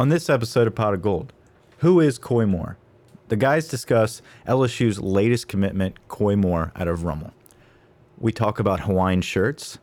On this episode of Pot of Gold, who is Koy Moore? The guys discuss LSU's latest commitment, Koy Moore, out of Rummel. We talk about Hawaiian shirts,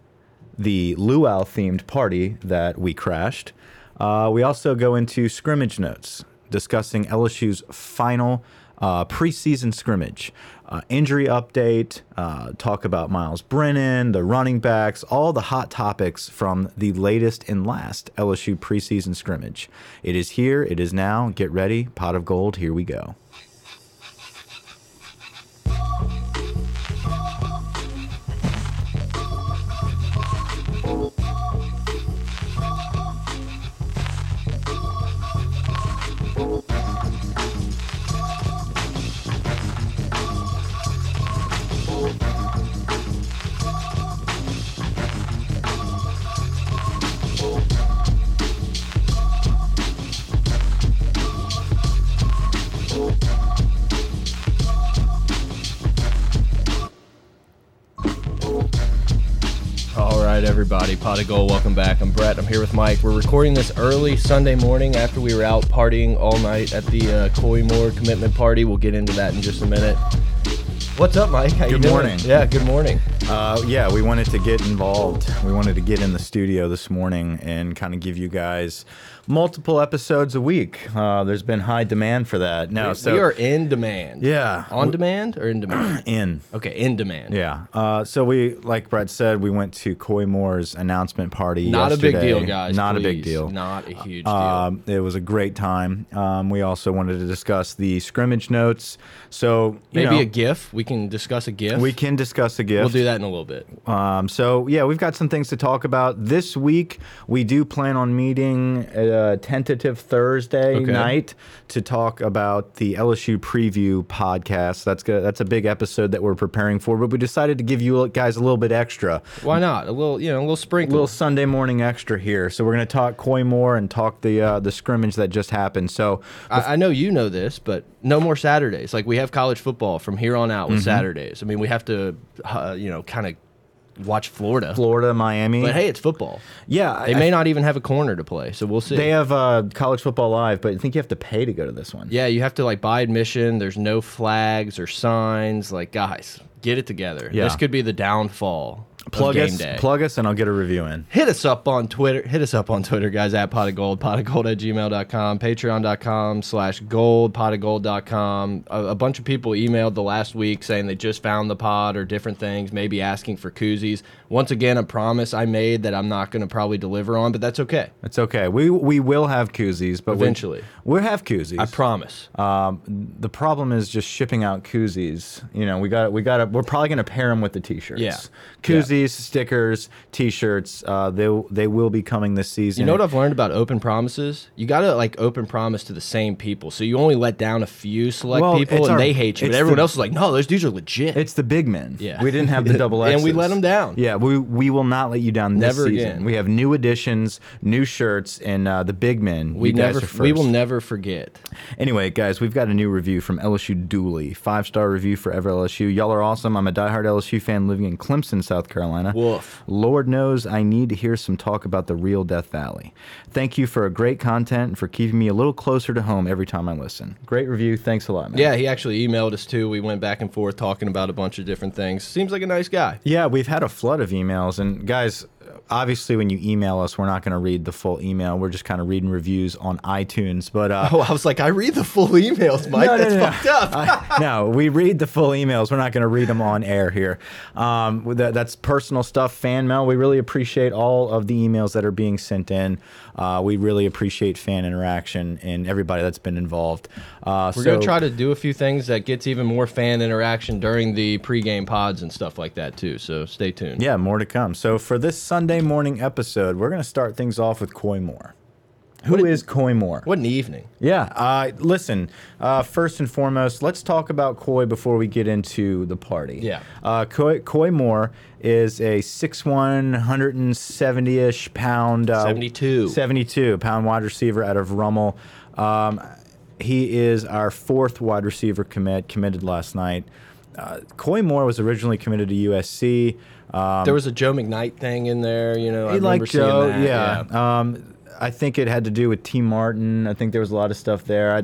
the luau themed party that we crashed. Uh, we also go into scrimmage notes, discussing LSU's final uh, preseason scrimmage, uh, injury update, uh, talk about Myles Brennan, the running backs, all the hot topics from the latest and last LSU preseason scrimmage. It is here, it is now. Get ready, pot of gold, here we go. Pot of Gold, welcome back. I'm Brett. I'm here with Mike. We're recording this early Sunday morning after we were out partying all night at the uh, Koy Moore commitment party. We'll get into that in just a minute. What's up, Mike? How you Good morning. Yeah, good morning. Uh, yeah, we wanted to get involved. We wanted to get in the studio this morning and kind of give you guys multiple episodes a week. Uh, there's been high demand for that. Now, so we are in demand. yeah, On demand or in demand? in. okay, in demand. Yeah. Uh, so we, like Brett said, we went to Koy Moore's announcement party. Not a big deal, guys. Not a big deal. Not a huge deal. Um, it was a great time. Um, we also wanted to discuss the scrimmage notes. So you Maybe know, a GIF. We can discuss a GIF. we can discuss a GIF. We'll do that in a little bit. Um, so yeah, we've got some things to talk about this week. We do plan on meeting a tentative Thursday Okay. night to talk about the LSU preview podcast. That's good. That's a big episode that we're preparing for. But we decided to give you guys a little bit extra, Why not? A little, you know, a little sprinkle, a little Sunday morning extra here. So we're gonna talk Koy Moore and talk the uh, the scrimmage that just happened. So I, I know you know this, but no more Saturdays. Like we have college football from here on out with Mm-hmm. Saturdays. I mean, we have to, uh, you know, kind of watch Florida. Florida, Miami. But hey, it's football. yeah, They I- may not even have a corner to play, so we'll see. They have uh, college football live, but I think you have to pay to go to this one. yeah, you have to like buy admission. There's no flags or signs. Like guys, get it together. Yeah. This could be the downfall Plug us, day. plug us, and I'll get a review in. Hit us up on Twitter. Hit us up on Twitter, guys, at pot of gold, pot of gold at gmail.com, patreon.com slash gold, pot of gold.com. A, a bunch of people emailed the last week saying they just found the pod or different things, maybe asking for koozies. Once again, a promise I made that I'm not going to probably deliver on, but that's okay. That's okay. We we will have koozies, but Eventually. we'll have koozies. I promise. um, the problem is just shipping out koozies. You know, we got we got to We're probably gonna pair them with the t-shirts. Yeah. koozies, stickers, t-shirts. Uh, they they will be coming this season. You know what I've learned about open promises? You got to like open promise to the same people. So you only let down a few select Well, people and our- they hate you. But everyone the- else is like, no, those dudes are legit. It's the big men. Yeah. we didn't have the double X's. And we let them down. Yeah, we we will not let you down this Never season. again. We have new additions, new shirts, and uh, the big men. we never, we will never forget. Anyway, guys, we've got a new review from LSU Dooley. Five star review for Ever LSU. Y'all are awesome. I'm a diehard LSU fan living in Clemson, South Carolina. Woof. Lord knows I need to hear some talk about the real Death Valley. Thank you for a great content and for keeping me a little closer to home every time I listen. Great review. Thanks a lot, man. Yeah, he actually emailed us too. We went back and forth talking about a bunch of different things. Seems like a nice guy. Yeah, we've had a flood of emails. And guys, obviously, when you email us, we're not going to read the full email. We're just kind of reading reviews on iTunes. But uh, Oh, I was like, I read the full emails, Mike. No, no, That's no, no. fucked up. I- no, we read the full emails. We're not going to read them on air here. Um, that, that's personal stuff, fan mail. We really appreciate all of the emails that are being sent in. Uh, we really appreciate fan interaction and everybody that's been involved. Uh, We're so, gonna try to do a few things that gets even more fan interaction during the pregame pods and stuff like that too. So stay tuned. Yeah, more to come. So for this Sunday morning episode, we're going to start things off with Koy Moore. Who is Koy Moore? What an evening. Yeah. Uh, listen, uh, first and foremost, let's talk about Koy before we get into the party. Yeah. Uh, Koy, Koy Moore is a 6'1", 170-ish pound. Uh, 72. 72 pound wide receiver out of Rummel. Um, he is our fourth wide receiver commit, committed last night. Uh, Koy Moore was originally committed to USC. Um, There was a Joe McKnight thing in there, you know. I he remember liked Joe, that, yeah. Um, I think it had to do with Tee Martin. I think there was a lot of stuff there. I,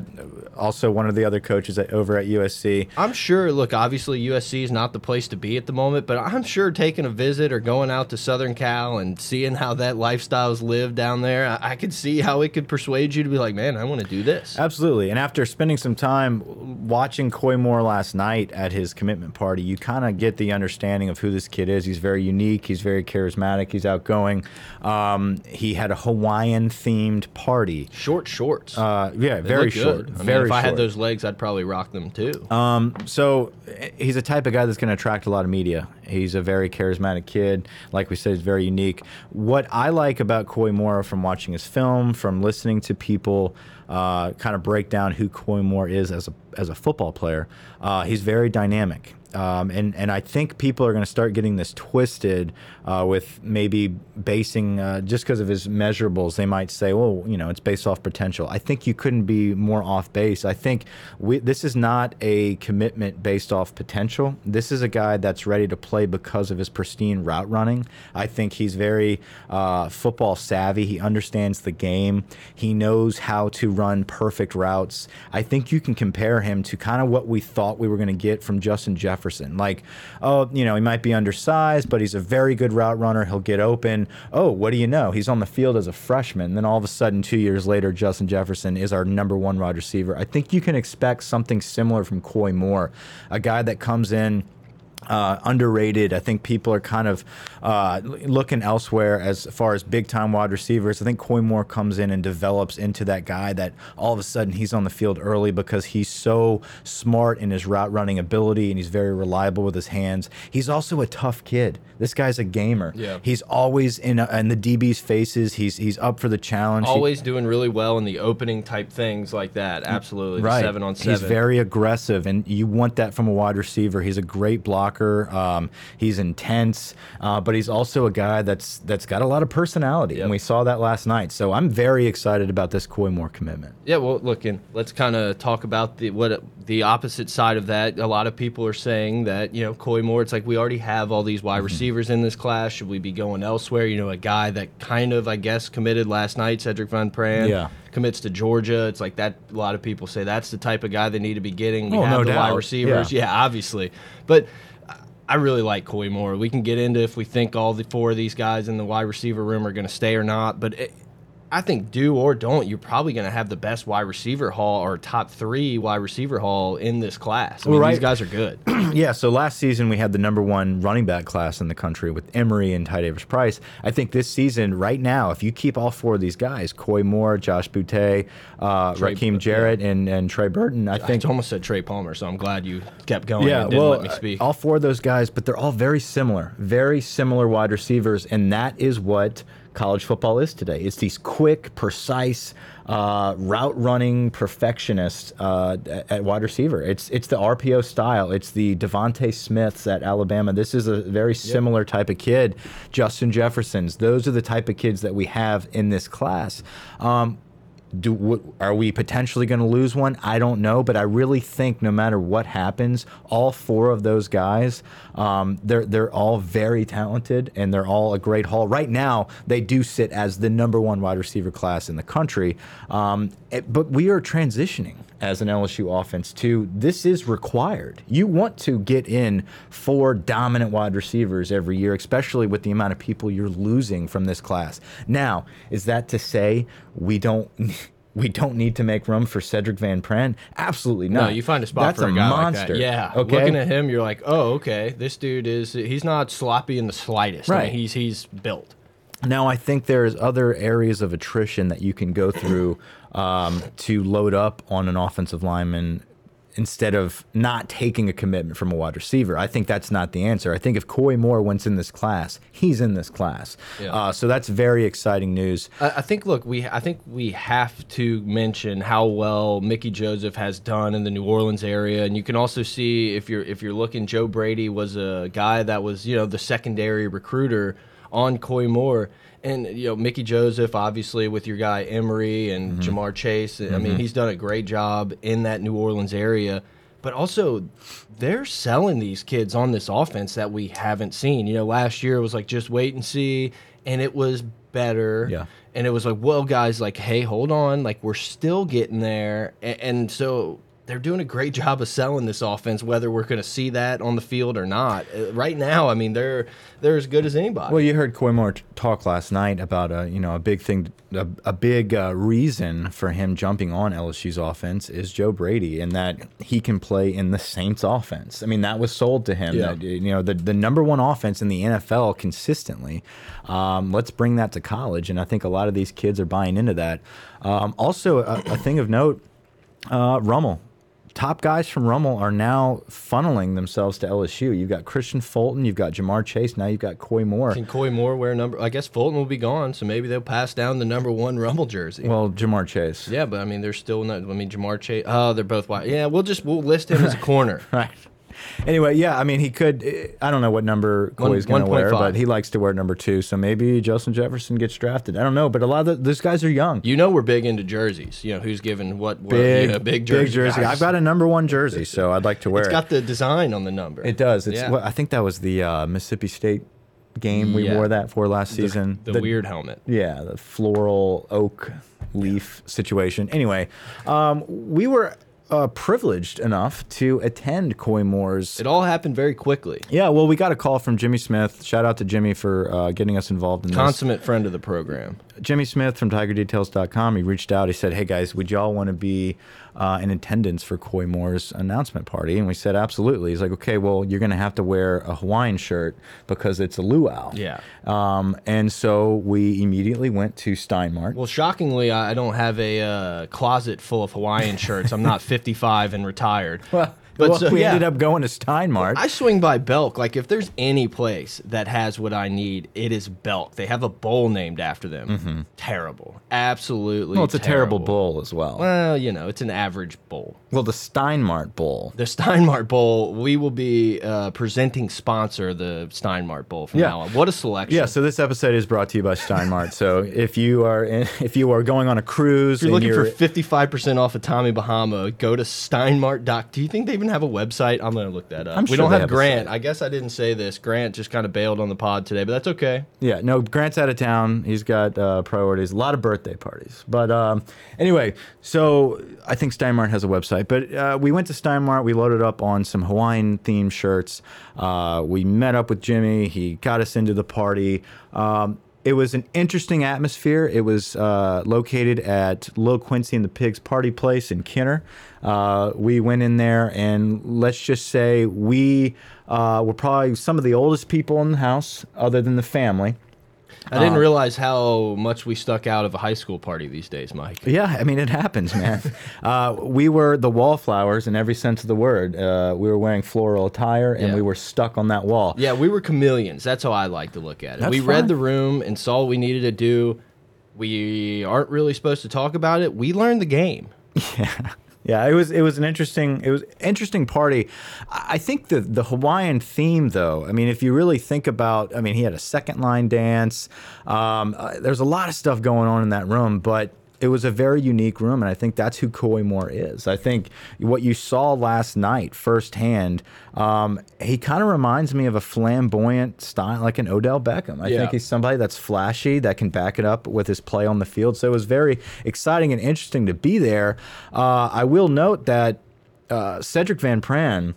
also, one of the other coaches at, over at USC. I'm sure. Look, obviously USC is not the place to be at the moment, but I'm sure taking a visit or going out to Southern Cal and seeing how that lifestyle is lived down there, I, I could see how it could persuade you to be like, man, I want to do this. Absolutely. And after spending some time watching Koy Moore last night at his commitment party, you kind of get the understanding of who this kid is. He's very unique. He's very charismatic. He's outgoing. Um, he had a Hawaiian themed party. Short shorts. Uh, yeah, They very short. I mean, very if I had those legs, I'd probably rock them too. Um, so eh, he's a type of guy that's going to attract a lot of media. He's a very charismatic kid. Like we said, he's very unique. What I like about Koy Moore from watching his film, from listening to people uh, kind of break down who Koy Moore is as a, as a football player, uh, he's very dynamic. Um, and and I think people are going to start getting this twisted uh, with maybe basing uh, just because of his measurables. They might say, "Well, you know, it's based off potential." I think you couldn't be more off base. I think we, this is not a commitment based off potential. This is a guy that's ready to play because of his pristine route running. I think he's very uh, football savvy. He understands the game. He knows how to run perfect routes. I think you can compare him to kind of what we thought we were going to get from Justin Jefferson. Like, oh, you know, he might be undersized, but he's a very good route runner. He'll get open. Oh, what do you know? He's on the field as a freshman. Then all of a sudden, two years later, Justin Jefferson is our number one wide receiver. I think you can expect something similar from Koy Moore, a guy that comes in uh, underrated. I think people are kind of uh, looking elsewhere as far as big time wide receivers. I think Koy Moore comes in and develops into that guy that all of a sudden he's on the field early because he's so smart in his route running ability and he's very reliable with his hands. He's also a tough kid. This guy's a gamer. Yeah. He's always in uh in the DB's faces. He's he's up for the challenge. He- Always doing really well in the opening type things like that. Absolutely. The seven on seven. He's very aggressive, and you want that from a wide receiver. He's a great blocker. Um, he's intense, uh, but he's also a guy that's that's got a lot of personality, Yep. and we saw that last night. So I'm very excited about this Koy Moore commitment. Yeah, well, look, and let's kind of talk about the what the opposite side of that. A lot of people are saying that you know Koy Moore. It's like we already have all these wide receivers in this class. Should we be going elsewhere? You know, a guy that kind of I guess committed last night, Cedric Van Pran. Yeah. Commits to Georgia. It's like that. A lot of people say that's the type of guy they need to be getting. We Oh, have no the wide receivers. Yeah. Yeah. obviously, but. I really like Koy Moore. We can get into if we think all the four of these guys in the wide receiver room are going to stay or not, but it, I think do or don't, you're probably going to have the best wide receiver haul or top three wide receiver haul in this class. I mean, Well, these guys are good. yeah, so last season we had the number one running back class in the country with Emery and Ty Davis Price. I think this season, right now, if you keep all four of these guys, Koy Moore, Josh Boutte, uh, Trey- Rakim Jarrett, and, and Trey Burton, I I think almost said Trey Palmer, so I'm glad you kept going Yeah, well, let me speak. all four of those guys, but they're all very similar, very similar wide receivers, and that is what college football is today. It's these quick, precise, uh, route running perfectionists uh, at- wide receiver. It's it's the RPO style. It's the DeVonta Smiths at Alabama. This is a very similar type of kid. Justin Jeffersons. Those are the type of kids that we have in this class. Um, do what, are we potentially going to lose one? I don't know, but I really think no matter what happens, all four of those guys, um, they're they're all very talented and they're all a great haul. Right now, they do sit as the number one wide receiver class in the country, um, it- but we are transitioning as an LSU offense to this is required. You want to get in four dominant wide receivers every year, especially with the amount of people you're losing from this class. Now, is that to say we don't we don't need to make room for Cedric Van Pran? Absolutely not. no, you find a spot That's for a, guy monster. like that. Yeah. Okay. Looking at him, you're like, oh, okay. This dude is, he's not sloppy in the slightest. I mean, Right. he's, he's built. Now, I think there's other areas of attrition that you can go through um, to load up on an offensive lineman instead of not taking a commitment from a wide receiver. I think that's not the answer. I think if Koy Moore went in this class, he's in this class. Yeah. Uh, so that's very exciting news. I, I think. Look, we. I think we have to mention how well Mickey Joseph has done in the New Orleans area, and you can also see if you're if you're looking, Joe Brady was a guy that was you know the secondary recruiter on Koy Moore. And you know Mickey Joseph, obviously with your guy Emery and mm-hmm. Ja'Marr Chase. I mean, mm-hmm. he's done a great job in that New Orleans area. But also, they're selling these kids on this offense that we haven't seen. You know, last year it was like just wait and see, and it was better. Yeah. And it was like, well, guys, like, hey, hold on, like we're still getting there, and, and so they're doing a great job of selling this offense, whether we're going to see that on the field or not. Uh, right now, I mean, they're they're as good as anybody. Well, you heard Koy Moore talk last night about a you know a big thing, a, a big uh, reason for him jumping on LSU's offense is Joe Brady, and that he can play in the Saints' offense. I mean, that was sold to him. Yeah. That, you know, the the number one offense in the NFL consistently. Um, let's bring that to college, and I think a lot of these kids are buying into that. Um, also, a, a thing of note, uh, Rummel. Top guys from Rummel are now funneling themselves to LSU. You've got Kristian Fulton, you've got Ja'Marr Chase, now you've got Koy Moore. Can Koy Moore wear number? I guess Fulton will be gone, so maybe they'll pass down the number one Rummel jersey. Well, Ja'Marr Chase. yeah, but I mean, they're still not. I mean, Ja'Marr Chase. Oh, they're both white. Yeah, we'll just we'll list him as a corner. Right. Anyway, yeah, I mean, he could. I don't know what number Koy's going to wear, 1.5. but he likes to wear number two. So maybe Justin Jefferson gets drafted. I don't know, but a lot of the, those guys are young. You know, we're big into jerseys. You know, who's given what? what big, yeah, big jersey. guys. I've got a number one jersey, so I'd like to wear It's it. It's got the design on the number. it does. It's. Yeah. What, I think that was the uh, Mississippi State game we Yeah. wore that for last season. the, weird helmet. Yeah, the floral oak leaf situation. Anyway, um, we were uh, privileged enough to attend Koy Moore's It all happened very quickly. Yeah, well, we got a call from Jimmy Smith. Shout out to Jimmy for uh, getting us involved in this. Consummate friend of the program. Jimmy Smith from TigerDetails.com. He reached out. He said, "Hey guys, would y'all want to be uh, in attendance for Koy Moore's announcement party?" And we said, "Absolutely." He's like, "Okay, well, you're going to have to wear a Hawaiian shirt because it's a luau." Yeah. Um, and so we immediately went to Steinmart. Well, shockingly, I I don't have a uh, closet full of Hawaiian shirts. I'm not 55 and retired. Well, But well, so, we yeah. ended up going to Steinmart. I swing by Belk. Like, if there's any place that has what I need, it is Belk. They have a bowl named after them. Mm-hmm. Terrible. Absolutely. Well, it's a terrible bowl as well. Well, you know, it's an average bowl. Well, the Steinmart Bowl. The Steinmart Bowl, we will be uh, presenting sponsor the Steinmart Bowl from Yeah. now on. What a selection. Yeah, so this episode is brought to you by Steinmart. so if you are in, if you are going on a cruise, If you're looking for 55% off of Tommy Bahama, go to Steinmart. Doc. Do you think they even have a website? I'm going to look that up. I'm we sure don't have, have Grant. I guess I didn't say this. Grant just kind of bailed on the pod today, but that's okay. yeah, no, Grant's out of town. He's got uh, priorities, a lot of birthday parties. But um, anyway, so I think Steinmart has a website. But uh, we went to Steinmart. We loaded up on some Hawaiian themed shirts. Uh, we met up with Jimmy. He got us into the party. Um, it was an interesting atmosphere. It was uh, located at Lil Quincy and the Pigs Party Place in Kenner. Uh, we went in there, and let's just say we uh, were probably some of the oldest people in the house, other than the family. I didn't realize how much we stuck out of a high school party these days, Mike. Yeah, I mean it happens, man. uh, we were the wallflowers in every sense of the word. Uh, we were wearing floral attire, and Yeah. we were stuck on that wall. Yeah, we were chameleons. That's how I like to look at it. That's we fine. read the room and saw what we needed to do. We aren't really supposed to talk about it. We learned the game. Yeah, it was it was an interesting it was interesting party. I I think the the Hawaiian theme though. I mean, if you really think about, I mean, he had a second line dance. Um, uh, there's a lot of stuff going on in that room, but it was a very unique room, and I think that's who Koy Moore is. I think what you saw last night firsthand, um, he kind of reminds me of a flamboyant style, like an Odell Beckham. I Yeah. think he's somebody that's flashy that can back it up with his play on the field. So it was very exciting and interesting to be there. Uh, I will note that uh, Cedric Van Pran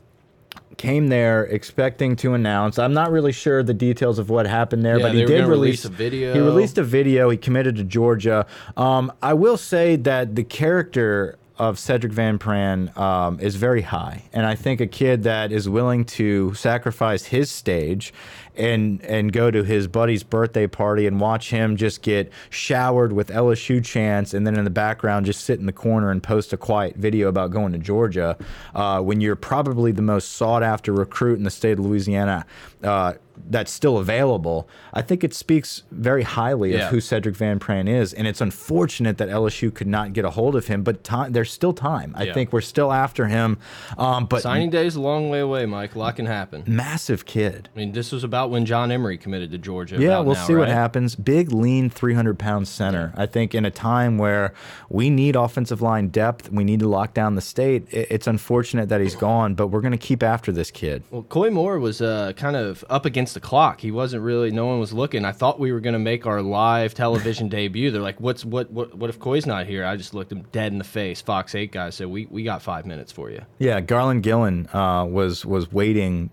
came there expecting to announce. I'm not really sure the details of what happened there, Yeah, but he did release, release a video. He released a video. He committed to Georgia. Um, I will say that the character of Cedric Van Pran um, is very high, and I think a kid that is willing to sacrifice his stage and and go to his buddy's birthday party and watch him just get showered with LSU chants, and then in the background just sit in the corner and post a quiet video about going to Georgia, uh, when you're probably the most sought after recruit in the state of Louisiana. Uh, that's still available. I think it speaks very highly Yeah. of who Cedric Van Pran is, and it's unfortunate that LSU could not get a hold of him. But time, there's still time. I Yeah. think we're still after him. Um, but Signing day is a long way away, Mike. A lot can happen. massive kid. I mean, this was about when John Emery committed to Georgia. Yeah, we'll now, see what happens. Big, lean, 300 pound center. I think in a time where we need offensive line depth, we need to lock down the state. It's unfortunate that he's gone, but we're going to keep after this kid. Well, Koy Moore was uh, kind of up against the clock. He wasn't really. No one was looking. I thought we were going to make our live television debut. They're like, "What's what? What? What if Koy's not here?" I just looked him dead in the face. Fox Eight guys said, "We we got five minutes for you." Yeah, Garland Gillen uh, was was waiting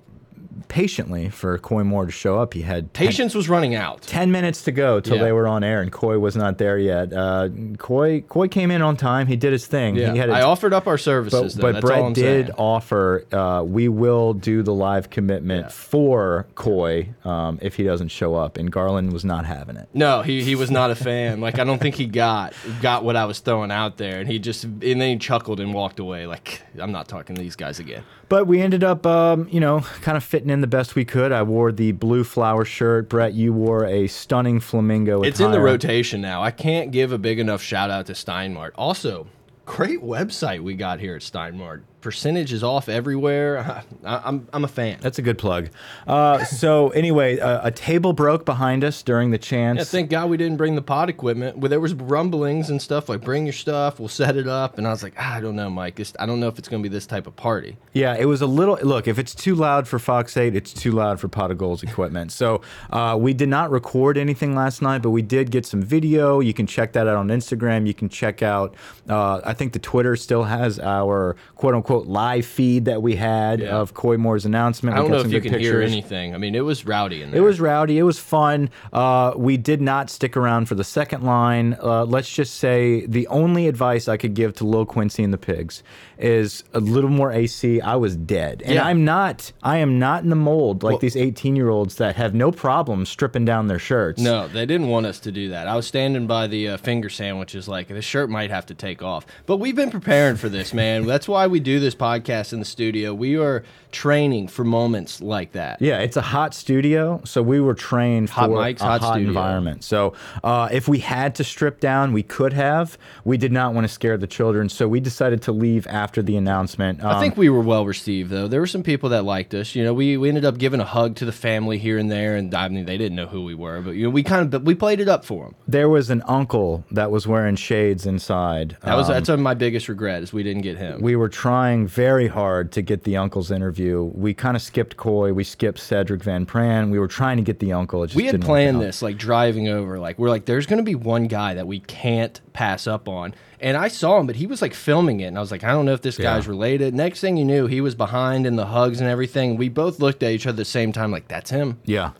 patiently for Koy Moore to show up. He had 10, Patience was running out. 10 minutes to go till Yeah. they were on air, and Koy was not there yet. Uh, Koy Koy came in on time. He did his thing. Yeah, he had a I offered up our services. But, but That's all Brett did saying. offer uh, we will do the live commitment Yeah. for Koy um, if he doesn't show up, and Garland was not having it. No, he, he was not a fan. Like I don't think he got got what I was throwing out there, and he just and then he chuckled and walked away. Like I'm not talking to these guys again. But we ended up, um, you know, kind of fitting in the best we could. I wore the blue flower shirt. Brett, you wore a stunning flamingo. It's in the rotation now. I can't give a big enough shout out to Steinmart. Also, great website we got here at Steinmart. Percentage is off everywhere. I, I'm I'm a fan. That's a good plug. Uh, so anyway, uh, a table broke behind us during the chance. Yeah, thank God we didn't bring the pod equipment. Well, there was rumblings and stuff like bring your stuff, we'll set it up. And I was like, ah, I don't know, Mike. This, I don't know if it's going to be this type of party. Yeah, it was a little. Look, if it's too loud for Fox 8, it's too loud for Pot of Gold's equipment. So uh, we did not record anything last night, but we did get some video. You can check that out on Instagram. You can check out, uh, I think the Twitter still has our quote unquote live feed that we had Yeah. of Koy Moore's announcement. I don't know if you can hear anything. I mean, it was rowdy in there. It was rowdy. It was fun. Uh, we did not stick around for the second line. Uh, let's just say the only advice I could give to Lil Quincy and the Pigs is a little more AC. I was dead, and Yeah. I'm not. I am not in the mold like Well- these 18 year olds that have no problem stripping down their shirts. No, they didn't want us to do that. I was standing by the uh, finger sandwiches, like the shirt might have to take off. But we've been preparing for this, man. That's why we do this podcast in the studio. We are training for moments like that. Yeah, it's a hot studio, so we were trained Hot for mics, a hot hot, environment. So uh, if we had to strip down, we could have. We did not want to scare the children, so we decided to leave after the announcement. I Um, think we were well received, though. There were some people that liked us. You know, we, we ended up giving a hug to the family here and there, and I mean, they didn't know who we were, but you know, we kind of but we played it up for them. There was an uncle that was wearing shades inside. That was Um, that's my biggest regret is we didn't get him. we were trying very hard to get the uncle's interview. We kind of skipped Koy. We skipped Cedric Van Pran. We were trying to get the uncle. It just we had planned this like driving over like we're like there's gonna be one guy that we can't pass up on and i saw him but he was like filming it and i was like i don't know if this Yeah. guy's related next thing you knew he was behind in the hugs and everything we both looked at each other at the same time like that's him Yeah.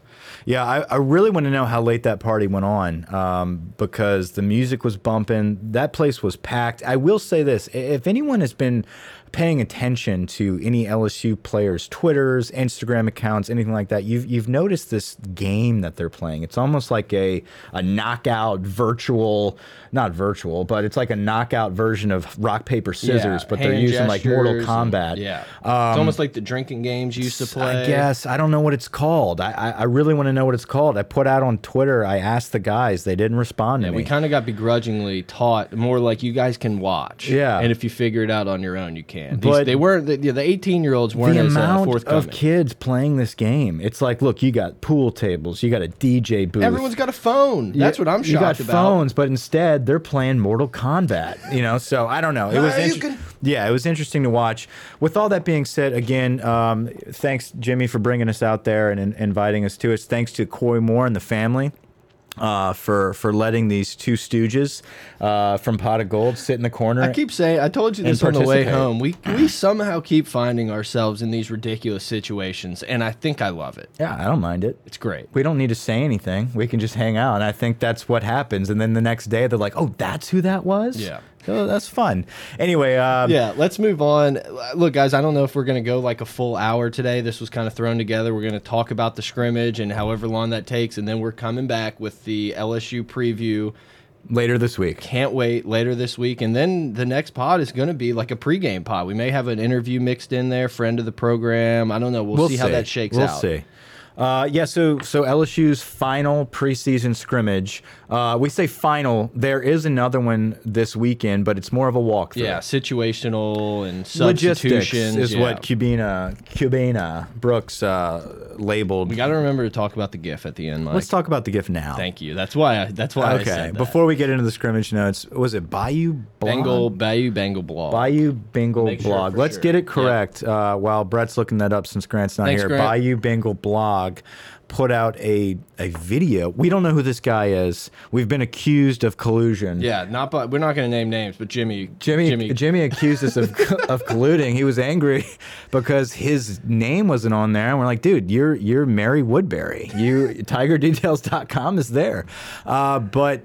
Yeah, I, I really want to know how late that party went on um, because the music was bumping. That place was packed. I will say this if anyone has been paying attention to any LSU players' Twitters, Instagram accounts, anything like that, you've, you've noticed this game that they're playing. It's almost like a, a knockout virtual, not virtual, but it's like a knockout version of rock, paper, scissors, Yeah, but they're using like Mortal gestures and- Kombat. yeah it's almost like the drinking games you used to play I guess I don't know what it's called. I I, I really want to know what it's called. I put out on Twitter. I asked the guys. They didn't respond to me. we kind of got begrudgingly taught more like you guys can watch. Yeah. And if you figure it out on your own, you can. These, But- they weren't, the, the 18 year olds weren't the as uh, forthcoming. of kids playing this game. It's like, look, you got pool tables, you got a DJ booth. Everyone's got a phone. That's what I'm shocked You got about. phones, but instead they're playing Mortal Kombat. You know, so I don't know. It was you inter- can- yeah, it was interesting to watch. With all that being said, again, um, thanks Jimmy for bringing us out there and, in- inviting us to it. Thanks to Koy Moore and the family. Uh, for for letting these two stooges uh, from Pot of Gold sit in the corner. I keep saying, I told you this on the way home. We we somehow keep finding ourselves in these ridiculous situations, and I think I love it. yeah, I don't mind it. It's great. We don't need to say anything. We can just hang out. And I think that's what happens. And then the next day they're like, oh, that's who that was? Yeah. Oh, that's fun. Anyway, um, Yeah, let's move on. Look, guys, I don't know if we're going to go like a full hour today. This was kind of thrown together. We're going to talk about the scrimmage and however long that takes, and then we're coming back with the LSU preview. later this week. Can't wait later this week. And then the next pod is going to be like a pregame pod. We may have an interview mixed in there, friend of the program. I don't know. We'll, see, how that shakes we'll out. see. Uh, yeah, so so LSU's final preseason scrimmage. Uh, we say final. There is another one this weekend, but it's more of a walkthrough. Yeah, situational and Logistics substitutions is yeah. what Kubena Kubena Brooks uh, labeled. We got to remember to talk about the GIF at the end, Mike. Let's talk about the GIF now. Thank you. That's why. I, that's why I okay, said that. before we get into the scrimmage notes, was it Bayou Blog? Bengal Bayou Bengal blog. Bayou Bengal Make sure blog. for Let's sure. get it Yeah. correct. Uh, while Brett's looking that up, since Grant's not Thanks, here, Grant. Bayou Bengal blog blog put out a a video. We don't know who this guy is. We've been accused of collusion. Yeah, not but we're not going to name names, but Jimmy. Jimmy, Jimmy. Jimmy accused us of of colluding. He was angry because his name wasn't on there, and we're like, dude, you're you're Mary Woodbury. You TigerDetails.com is there, uh, but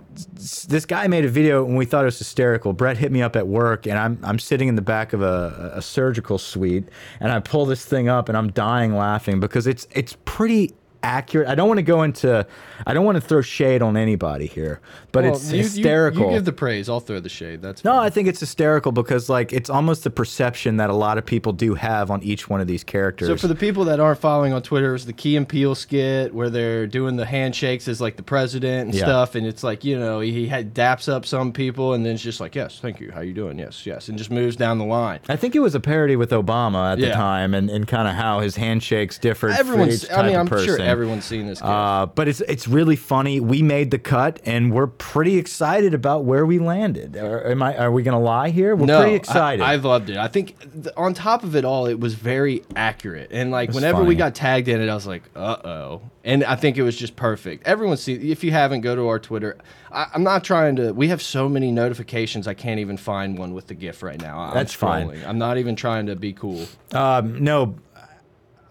this guy made a video and we thought it was hysterical. Brett hit me up at work, and I'm I'm sitting in the back of a, a surgical suite, and I pull this thing up, and I'm dying laughing because it's it's pretty accurate. I don't want to go into I don't want to throw shade on anybody here, but Well, it's you- you- hysterical. You, give the praise. I'll throw the shade. That's No, fine. I think it's hysterical because like it's almost the perception that a lot of people do have on each one of these characters. So for the people that aren't following on Twitter, it's the Key and Peele skit where they're doing the handshakes as like the president and Yeah. stuff, and it's like you know he had daps up some people and then it's just like yes, thank you, how you doing? Yes, yes, and just moves down the line. I think it was a parody with Obama at the time, and, and kind of how his handshakes differed. for Everyone's. each I mean, type I'm of sure person. Everyone's seen this. Uh, but it's it's really funny. We made the cut, and we're pretty excited about where we landed. Are, am I? Are we gonna lie here? We're no, pretty excited. I, I loved it. I think th on top of it all, it was very accurate. And like whenever funny. we got tagged in it, I was like, uh oh. And I think it was just perfect. Everyone see if you haven't, go to our Twitter. I, I'm not trying to. We have so many notifications. I can't even find one with the GIF right now. I'm That's fine. I'm not even trying to be cool. um, no,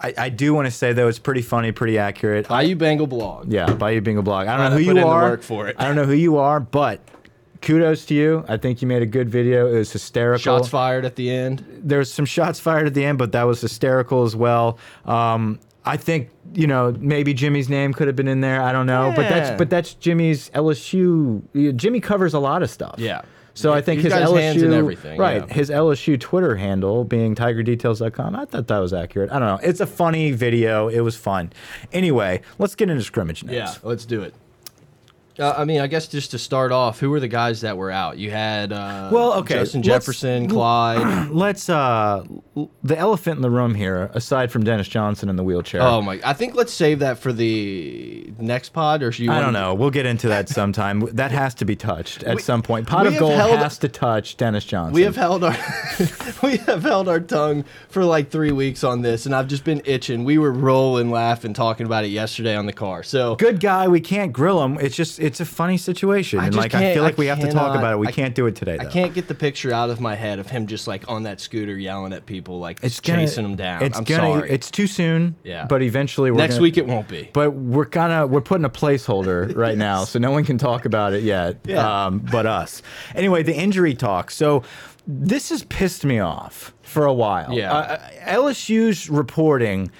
I, I do want to say though it's pretty funny, pretty accurate. Bayou Bengal blog. Yeah, Bayou Bingo Blog. I don't know who put you in the are. work for it. I don't know who you are, but kudos to you. I think you made a good video. It was hysterical. Shots fired at the end. There's some shots fired at the end, but that was hysterical as well. Um, I think you know maybe Jimmy's name could have been in there. I don't know, but that's Yeah. but that's Jimmy's LSU. Jimmy covers a lot of stuff. Yeah. So I think He's his got his LSU, hands in everything, right? yeah. His LSU Twitter handle being TigerDetails.com. I thought that was accurate. I don't know. It's a funny video. It was fun. Anyway, let's get into scrimmage notes. Yeah, let's do it. Uh, I mean, I guess just to start off, who were the guys that were out? You had uh, Well, okay, Justin let's- Jefferson, Clyde. Let's uh the elephant in the room here, aside from Dennis Johnson in the wheelchair. oh my! I think let's save that for the next pod, or should you? I don't know. We'll get into that sometime. that has to be touched at We- some point. Pot of Gold held- has to touch Dennis Johnson. We have held our we have held our tongue for like three weeks on this, and I've just been itching. We were rolling, laughing, talking about it yesterday on the car. So good guy. We can't grill him. It's just it's a funny situation, I and like I feel like I we have to talk cannot- about it. We I- can't do it today. I can't get the picture out of my head of him just like on that scooter yelling at people, like It's gonna, chasing them down. It's I'm gonna. sorry. It's too soon. Yeah. But eventually, we're Next gonna, week it won't be. But we're kind of we're putting a placeholder right now, so no one can talk about it yet. Yeah. Um, but us. Anyway, the injury talk. So this has pissed me off for a while. Yeah. Uh, LSU's reporting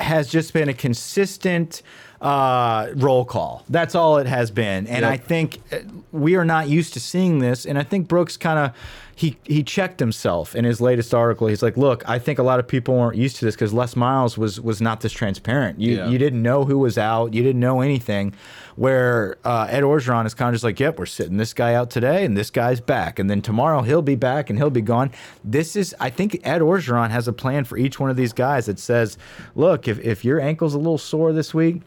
has just been a consistent uh, roll call. That's all it has been, and Yep. I think uh, we are not used to seeing this. And I think Brooks kind of he he checked himself in his latest article. He's like, "Look, I think a lot of people weren't used to this because Les Miles was was not this transparent. You Yeah. you didn't know who was out. You didn't know anything." Where uh, Ed Orgeron is kind of just like, "Yep, we're sitting this guy out today, and this guy's back, and then tomorrow he'll be back and he'll be gone." This is, I think, Ed Orgeron has a plan for each one of these guys that says, "Look, if if your ankle's a little sore this week."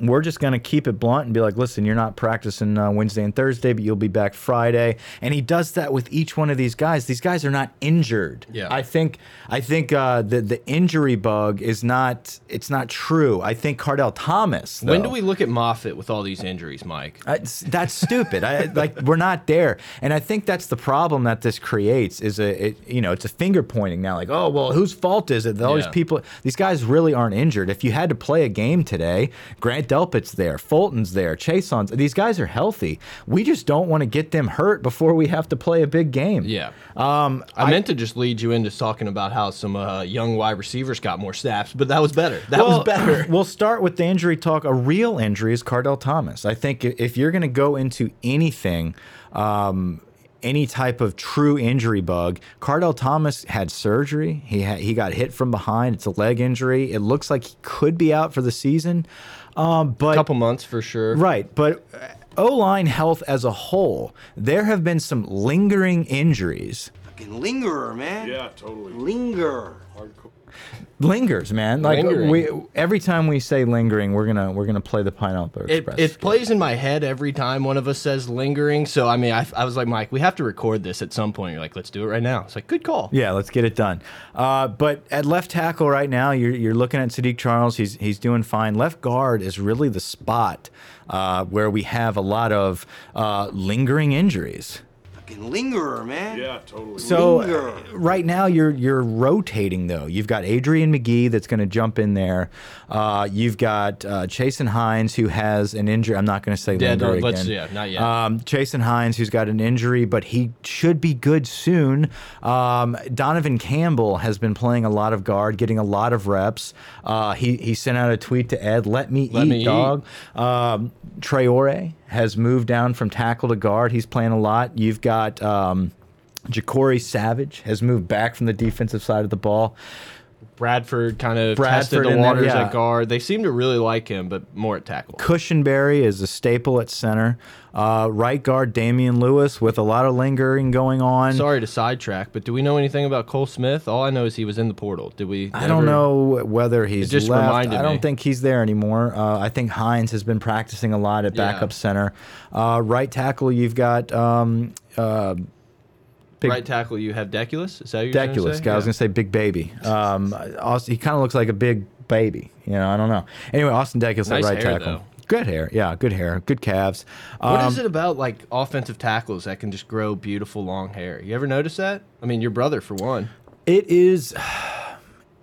We're just going to keep it blunt and be like, listen, you're not practicing uh, Wednesday and Thursday, but you'll be back Friday. And he does that with each one of these guys. These guys are not injured. Yeah. I think I think uh, the the injury bug is not it's not true. I think Kardell Thomas. when do we look at Moffitt with all these injuries, Mike? I- that's stupid. I, like we're not there, and I think that's the problem that this creates. Is a it, you know it's a finger pointing now. Like oh well, whose fault is it? that All these people, these guys really aren't injured. If you had to play a game today, Grant Delpit's there, Fulton's there, Chason's. These guys are healthy. We just don't want to get them hurt before we have to play a big game. Yeah. Um, I, meant to just lead you into talking about how some uh, young wide receivers got more snaps, but that was better. That was better. We'll start with the injury talk. A real injury is Kardell Thomas. I think if you're going to go into anything, um, any type of true injury bug. Kardell Thomas had surgery. He had, he got hit from behind. It's a leg injury. It looks like he could be out for the season. Um, but couple months for sure. Right, but O line health as a whole, there have been some lingering injuries. Fucking lingerer, man. Yeah, totally. Linger. Lingers, man. Like Lingering. we every time we say lingering, we're gonna we're gonna play the Pineapple It, Express. it plays in my head every time one of us says lingering. So I mean, I, I was like, Mike, we have to record this at some point. You're like, let's do it right now. It's like, good call. Yeah, let's get it done. Uh, but at left tackle right now, you're, you're looking at Saahdiq Charles. He's he's doing fine. Left guard is really the spot uh, where we have a lot of uh, lingering injuries. Fucking lingerer, man. Yeah, totally. So Linger. uh, right now you're you're rotating though. You've got Adrian Magee that's going to jump in there. Uh, you've got uh, Chasen Hines who has an injury. I'm not going to say Yeah, linger no, let's- again. yeah, not yet. Um, Chasen Hines who's got an injury, but he should be good soon. Um, Donovan Campbell has been playing a lot of guard, getting a lot of reps. Uh, he he sent out a tweet to Ed, "Let me Let eat, me eat." dog." Um, Traore has moved down from tackle to guard. He's playing a lot. You've got um, Ja'Cory Savage has moved back from the defensive side of the ball. Bradford kind of Bradford tested the waters yeah. at guard. They seem to really like him, but more at tackle. Cushenberry is a staple at center. Uh, right guard Damien Lewis with a lot of lingering going on. Sorry to sidetrack, but do we know anything about Cole Smith? All I know is he was in the portal. Did we? I don't know whether he's It just left. reminded I don't me. think he's there anymore. Uh, I think Hines has been practicing a lot at Yeah. backup center. Uh, right tackle, you've got um, uh, big Right tackle, you have Deculus. Is that what you're gonna Deculus guy. I was gonna say big baby. Um, Austin, he kind of looks like a big baby. You know, I don't know. Anyway, Austin Deculus Nice at right hair, tackle. though. Good hair, yeah, good hair, good calves. What Um, is it about like offensive tackles that can just grow beautiful long hair? You ever notice that? I mean, your brother for one. It is.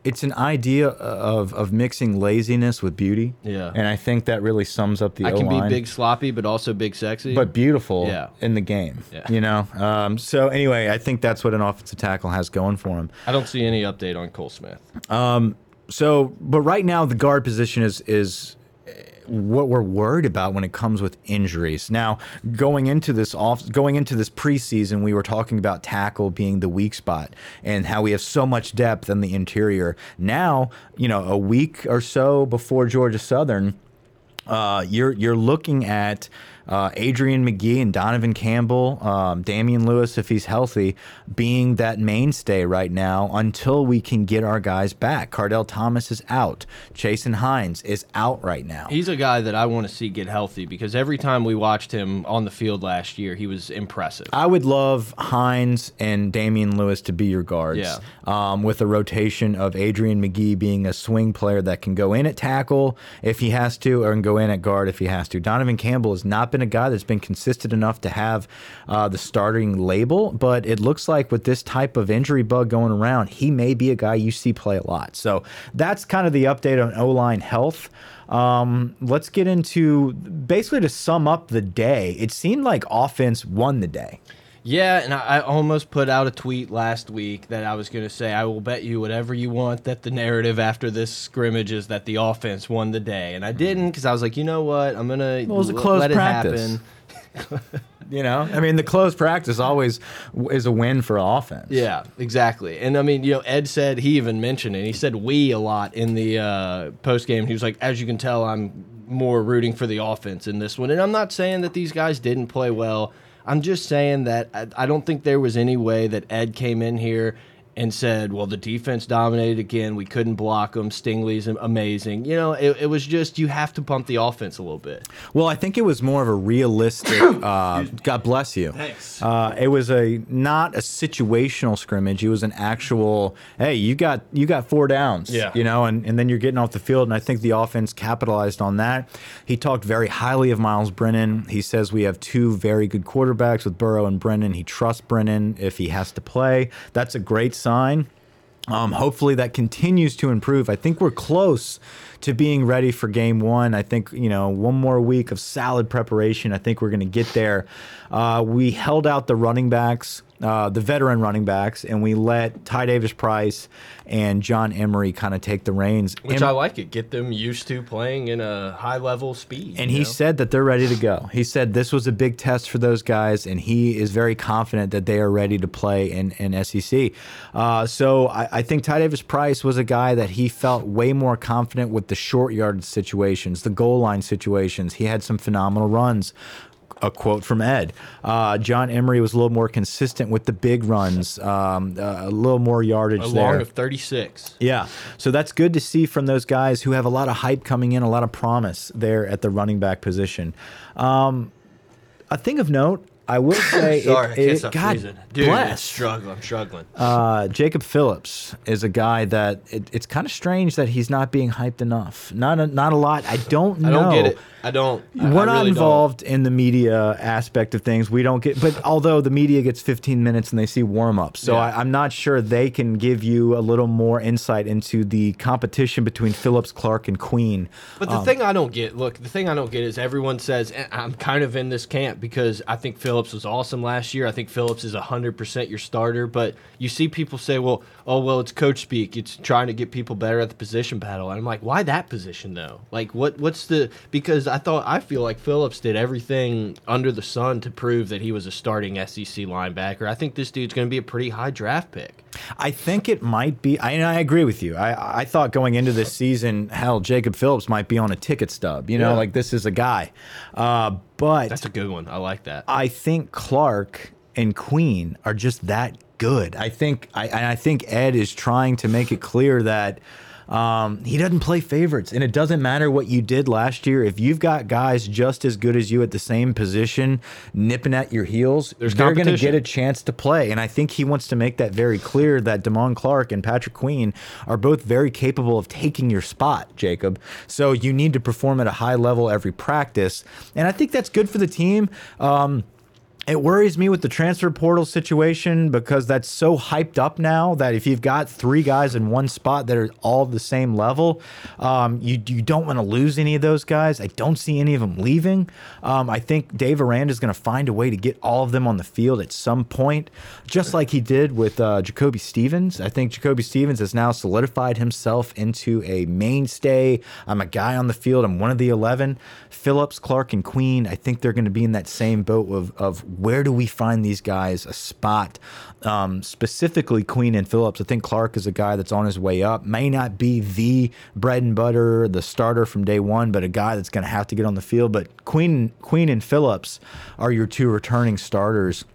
It's an idea of of mixing laziness with beauty. Yeah. and I think that really sums up the I can be big sloppy, but also big sexy. but beautiful Yeah. in the game. Yeah. You know. Um, so anyway, I think that's what an offensive tackle has going for him. I don't see any update on Cole Smith. Um. So, but right now the guard position is is what we're worried about when it comes with injuries. Now, going into this off, going into this preseason, we were talking about tackle being the weak spot and how we have so much depth in the interior. Now, you know, a week or so before Georgia Southern, uh, you're you're looking at uh, Adrian Magee and Donovan Campbell, um, Damien Lewis, if he's healthy, being that mainstay right now until we can get our guys back. Kardell Thomas is out. Chasen Hines is out right now. He's a guy that I want to see get healthy because every time we watched him on the field last year, he was impressive. I would love Hines and Damien Lewis to be your guards. Yeah. Um, with a rotation of Adrian Magee being a swing player that can go in at tackle if he has to, or can go in at guard if he has to. Donovan Campbell has not been a guy that's been consistent enough to have uh, the starting label, but it looks like with this type of injury bug going around, he may be a guy you see play a lot. So that's kind of the update on O line health. Um, let's get into basically to sum up the day. It seemed like offense won the day. Yeah, and I, I almost put out a tweet last week that I was going to say, I will bet you whatever you want that the narrative after this scrimmage is that the offense won the day. And I didn't because I was like, you know what? I'm going to Well, it was a close let practice. it happen. You know, I mean, the close practice always is a win for offense. Yeah, exactly. And I mean, you know, Ed said he even mentioned it. He said we a lot in the uh, post game. He was like, as you can tell, I'm more rooting for the offense in this one. And I'm not saying that these guys didn't play well. I'm just saying that I, I don't think there was any way that Ed came in here and said, well, the defense dominated again. We couldn't block them. Stingley's amazing. You know, it, it was just you have to pump the offense a little bit. Well, I think it was more of a realistic. uh, God bless you. Thanks. Uh, it was a not a situational scrimmage. It was an actual. Hey, you got you got four downs. Yeah. You know, and, and then you're getting off the field, and I think the offense capitalized on that. He talked very highly of Myles Brennan. He says we have two very good quarterbacks with Burrow and Brennan. He trusts Brennan if he has to play. That's a great sign. Um, hopefully that continues to improve. I think we're close to being ready for game one. I think, you know, one more week of solid preparation. I think we're going to get there. Uh, we held out the running backs uh, the veteran running backs, and we let Ty Davis Price and John Emery kind of take the reins. Which And- I like it. Get them used to playing in a high level speed. and he know? said that they're ready to go. He said this was a big test for those guys, and he is very confident that they are ready to play in, in SEC. Uh, so I, I think Ty Davis Price was a guy that he felt way more confident with the short yard situations, the goal line situations. He had some phenomenal runs. A quote from Ed. Uh, John Emery was a little more consistent with the big runs, um, uh, a little more yardage a there. long of 36. Yeah. So that's good to see from those guys who have a lot of hype coming in, a lot of promise there at the running back position. Um, a thing of note, I will say, Sorry, it, it- God. Dude, bless. struggling. I'm struggling. Uh, Jacob Phillips is a guy that it, it's kind of strange that he's not being hyped enough. Not a, not a lot. I don't I know. don't get it. I don't. I- We're I not really don't. involved in the media aspect of things. We don't get, but although the media gets 15 minutes and they see warm ups, so Yeah. I, I'm not sure they can give you a little more insight into the competition between Phillips, Clark, and Queen. But the thing I don't get, look, the thing I don't get is everyone says "Eh, I'm kind of in this camp because I think Phillips was awesome last year. I think Phillips is 100% your starter. But you see people say, well, oh, well, it's coach speak. It's trying to get people better at the position battle. And I'm like, why that position though? Like, what? What's the? Because I thought I feel like Phillips did everything under the sun to prove that he was a starting SEC linebacker. I think this dude's going to be a pretty high draft pick. I think it might be. I, and I agree with you. I, I thought going into this season, hell, Jacob Phillips might be on a ticket stub. You know, Yeah. like this is a guy. Uh, but That's a good one. I like that. I think Clark and Queen are just that good. I think I and I think Ed is trying to make it clear that um, he doesn't play favorites, and it doesn't matter what you did last year. If you've got guys just as good as you at the same position, nipping at your heels, There's they're going to get a chance to play. And I think he wants to make that very clear that Damone Clark and Patrick Queen are both very capable of taking your spot, Jacob. So you need to perform at a high level every practice, and I think that's good for the team. Um, it worries me with the transfer portal situation because that's so hyped up now that if you've got three guys in one spot that are all the same level, um, you you don't want to lose any of those guys. I don't see any of them leaving. Um, I think Dave Aranda is going to find a way to get all of them on the field at some point, just like he did with uh, Jacoby Stevens. I think Jacoby Stevens has now solidified himself into a mainstay. I'm a guy on the field. I'm one of the 11. Phillips, Clark, and Queen, I think they're going to be in that same boat of, of where do we find these guys a spot? Um, specifically, Queen and Phillips. I think Clark is a guy that's on his way up. May not be the bread and butter, the starter from day one, but a guy that's going to have to get on the field. But Queen, Queen and Phillips are your two returning starters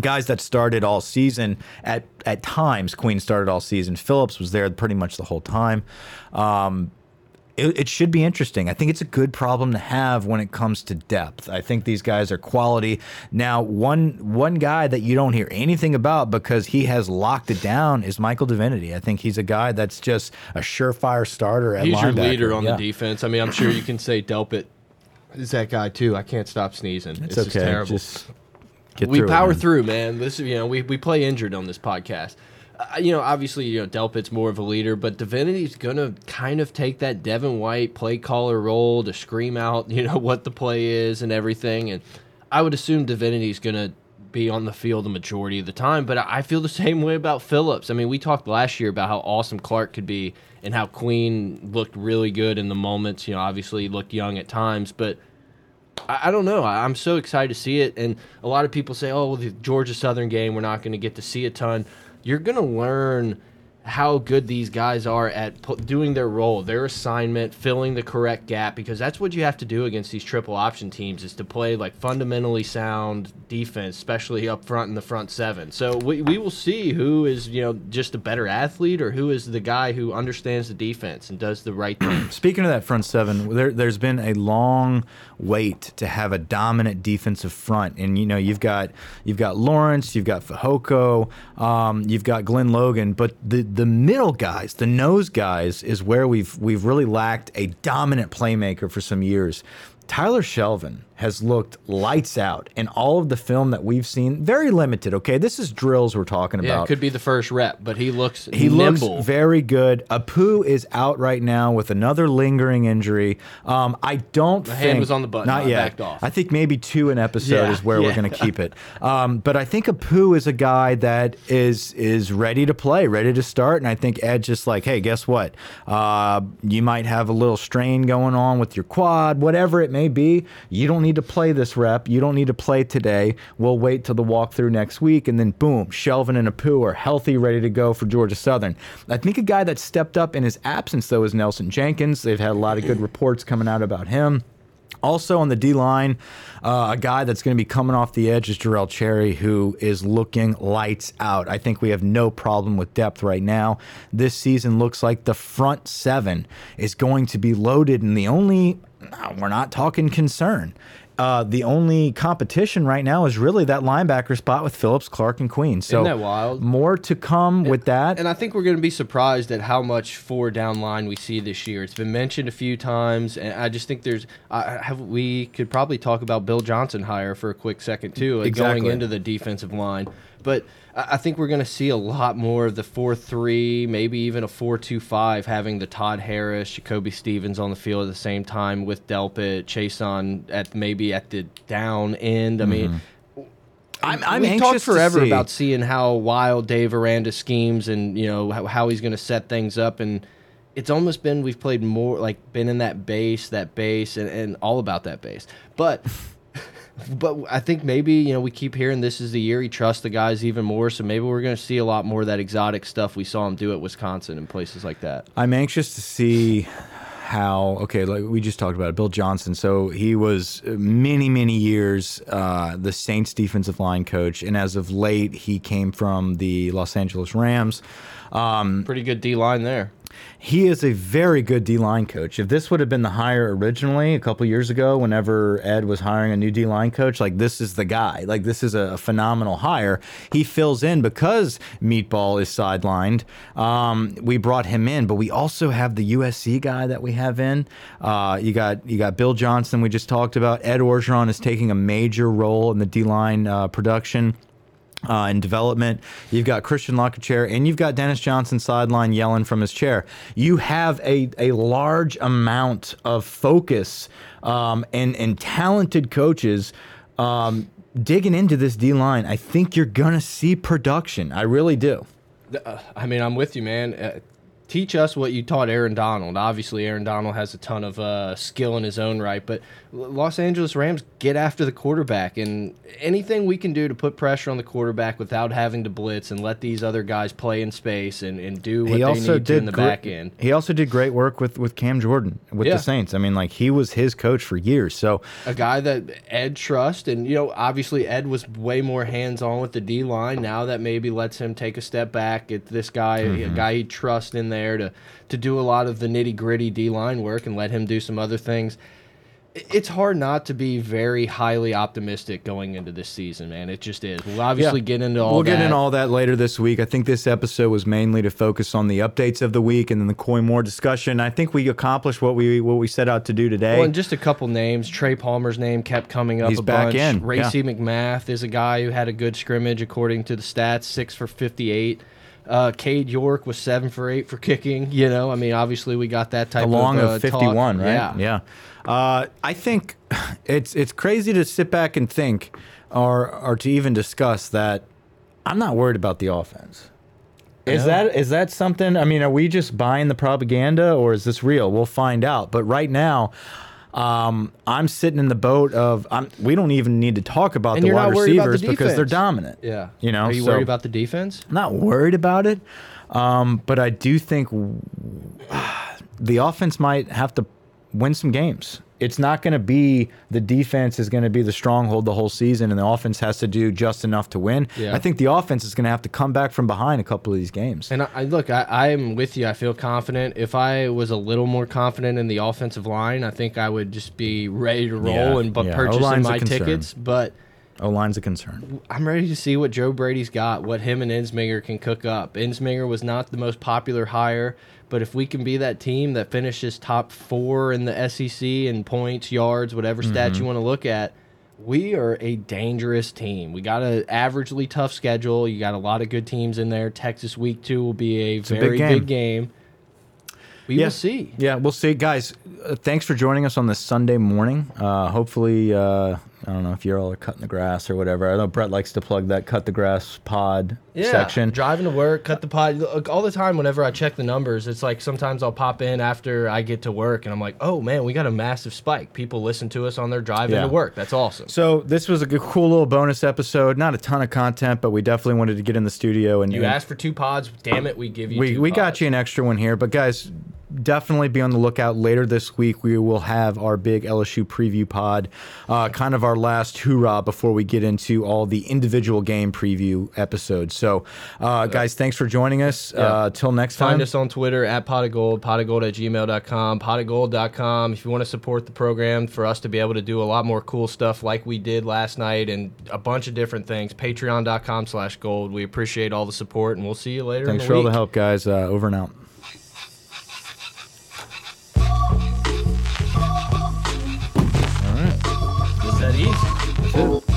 guys that started all season at at times queen started all season phillips was there pretty much the whole time um it, it should be interesting. I think it's a good problem to have when it comes to depth. I think these guys are quality. Now, one one guy that you don't hear anything about because he has locked it down is Michael Divinity. I think he's a guy that's just a surefire starter at He's your leader on Yeah. the defense. I mean, I'm sure you can say Delpit is that guy too. I can't stop sneezing. It's, It's, just okay. terrible. Just get we through power man. through, man. This, you know, we, we play injured on this podcast. You know, obviously, you know, Delpit's more of a leader, but Divinity's gonna kind of take that Devin White play caller role to scream out, you know, what the play is and everything. And I would assume Divinity's gonna be on the field the majority of the time. But I feel the same way about Phillips. I mean, we talked last year about how awesome Clark could be and how Queen looked really good in the moments. You know, obviously looked young at times, but I, don't know. I, I'm so excited to see it. And a lot of people say, oh, well, the Georgia Southern game, we're not going to get to see a ton. You're going to learn how good these guys are at doing their role, their assignment, filling the correct gap, because that's what you have to do against these triple option teams is to play like fundamentally sound defense, especially up front in the front seven. So we, we will see who is, you know, just a better athlete or who is the guy who understands the defense and does the right thing. Speaking of that front seven, there, there's been a long wait to have a dominant defensive front, and you know you've got you've got Lawrence, you've got Fehoko, um, you've got Glen Logan, but the the middle guys, the nose guys, is where we've we've really lacked a dominant playmaker for some years. Tyler Shelvin has looked lights out in all of the film that we've seen. Very limited, okay? This is drills we're talking Yeah, about. it could be the first rep, but he looks He nimble. looks very good. Apu is out right now with another lingering injury. Um, I don't think hand was on the button, Not I yet. backed off. I think maybe two an episode Yeah, is where we're going to keep it. Um, but I think Apu is a guy that is is ready to play, ready to start. And I think Ed just like, hey, guess what? Uh, you might have a little strain going on with your quad, whatever it may be. You don't need to play this rep. You don't need to play today. We'll wait till the walkthrough next week, and then boom, Shelvin and Apu are healthy, ready to go for Georgia Southern. I think a guy that stepped up in his absence though is Nelson Jenkins. They've had a lot of good reports coming out about him. Also on the D line, uh, a guy that's going to be coming off the edge is Jarrell Cherry, who is looking lights out. I think we have no problem with depth right now. This season looks like the front seven is going to be loaded, and the only, we're not talking concern. Uh, the only competition right now is really that linebacker spot with Phillips, Clark, and Queen. So that wild? more to come with that. And I think we're going to be surprised at how much four down line we see this year. It's been mentioned a few times, and I just think there's. I have we could probably talk about Bill Johnson hire for a quick second too, Exactly. going into the defensive line. But I think we're going to see a lot more of the four three, maybe even a four two five, having the Todd Harris, Jacoby Stevens on the field at the same time with Delpit, Chaisson at maybe at the down end. I mean. Mm-hmm. I'm, I'm We've talked forever see- about seeing how wild Dave Aranda schemes and you know how, how he's going to set things up, and it's almost been we've played more like been in that base, that base, and, and all about that base. But but I think maybe you know we keep hearing this is the year he trusts the guys even more, so maybe we're going to see a lot more of that exotic stuff we saw him do at Wisconsin and places like that. I'm anxious to see how okay like we just talked about it bill johnson so he was many many years uh, the saints defensive line coach and as of late he came from the los angeles rams Pretty good D line there. He is a very good D line coach. If this would have been the hire originally a couple years ago, whenever Ed was hiring a new D line coach, like this is the guy. Like this is a phenomenal hire. He fills in because Meatball is sidelined. Um, we brought him in, but we also have the USC guy that we have in. Uh, you got you got Bill Johnson. We just talked about. Ed Orgeron is taking a major role in the D line uh, production uh, in development. You've got Christian Lockachair and you've got Dennis Johnson sideline yelling from his chair. You have a, a large amount of focus um, and, and talented coaches um, digging into this D line. I think you're going to see production. I really do. Uh, I mean, I'm with you, man. Uh, teach us what you taught Aaron Donald. Obviously, Aaron Donald has a ton of uh, skill in his own right, but Los Angeles Rams get after the quarterback, and anything we can do to put pressure on the quarterback without having to blitz and let these other guys play in space and, and do what He they also need to did in the back end. He also did great work with, with Cam Jordan with Yeah. the Saints. I mean, like he was his coach for years. So a guy that Ed trusts, and you know, obviously Ed was way more hands on with the D line. Now that maybe lets him take a step back. Get this guy, a guy he trusts in there to to do a lot of the nitty gritty D line work and let him do some other things. It's hard not to be very highly optimistic going into this season, man. It just is. We'll obviously get into all we'll that. get into all that later this week. I think this episode was mainly to focus on the updates of the week and then the Koy Moore discussion. I think we accomplished what we what we set out to do today. Well, and just a couple names. Trey Palmer's name kept coming up He's a back bunch. in, Racey McMath is a guy who had a good scrimmage according to the stats, six for fifty-eight. Uh, Cade York was seven for eight for kicking. You know, I mean, obviously we got that type along of, of, uh, talk. 51, right? Yeah. Yeah. Uh, I think it's it's crazy to sit back and think or or to even discuss that I'm not worried about the offense. Is that is that something? I mean, are we just buying the propaganda or is this real? We'll find out. But right now, um, I'm sitting in the boat of I'm, we don't even need to talk about And the wide about the receivers because they're dominant. Yeah. You know, Are you so- worried about the defense? Not worried about it, um, but I do think the offense might have to win some games. It's not going to be the defense is going to be the stronghold the whole season, and the offense has to do just enough to win. Yeah. I think the offense is going to have to come back from behind a couple of these games. And I, look, I, I'm with you. I feel confident. If I was a little more confident in the offensive line, I think I would just be ready to roll Yeah, and but yeah. purchasing my tickets. But O line's a concern. I'm ready to see what Joe Brady's got, what him and Ensminger can cook up. Ensminger was not the most popular hire, but if we can be that team that finishes top four in the SEC in points, yards, whatever stat Mm-hmm. you want to look at, we are a dangerous team. We got an averagely tough schedule. You got a lot of good teams in there. Texas week two will be a a very big game. big game. We Yeah. will see. Yeah, we'll see, guys. Uh, thanks for joining us on this Sunday morning. Uh, hopefully, uh, I don't know if you're all cutting the grass or whatever. I know Brett likes to plug that cut the grass pod Yeah, section. driving to work, cut the pod. Look, all the time, whenever I check the numbers, it's like sometimes I'll pop in after I get to work, and I'm like, "Oh man, we got a massive spike. People listen to us on their drive Yeah. into work. That's awesome." So this was a good, cool little bonus episode. Not a ton of content, but we definitely wanted to get in the studio and You asked for two pods. Damn it, we give you. we two we got you an extra one here, but guys, definitely be on the lookout. Later this week, we will have our big LSU preview pod, uh, kind of our last hoorah before we get into all the individual game preview episodes. So, uh, guys, thanks for joining us. Uh, till next time. Find us on Twitter at pot of gold, pot of gold at gmail.com, pot of gold.com. If you want to support the program for us to be able to do a lot more cool stuff like we did last night and a bunch of different things, patreon.com slash gold. We appreciate all the support and we'll see you later. Thanks in for the all the help, guys. Uh, over and out. Easy.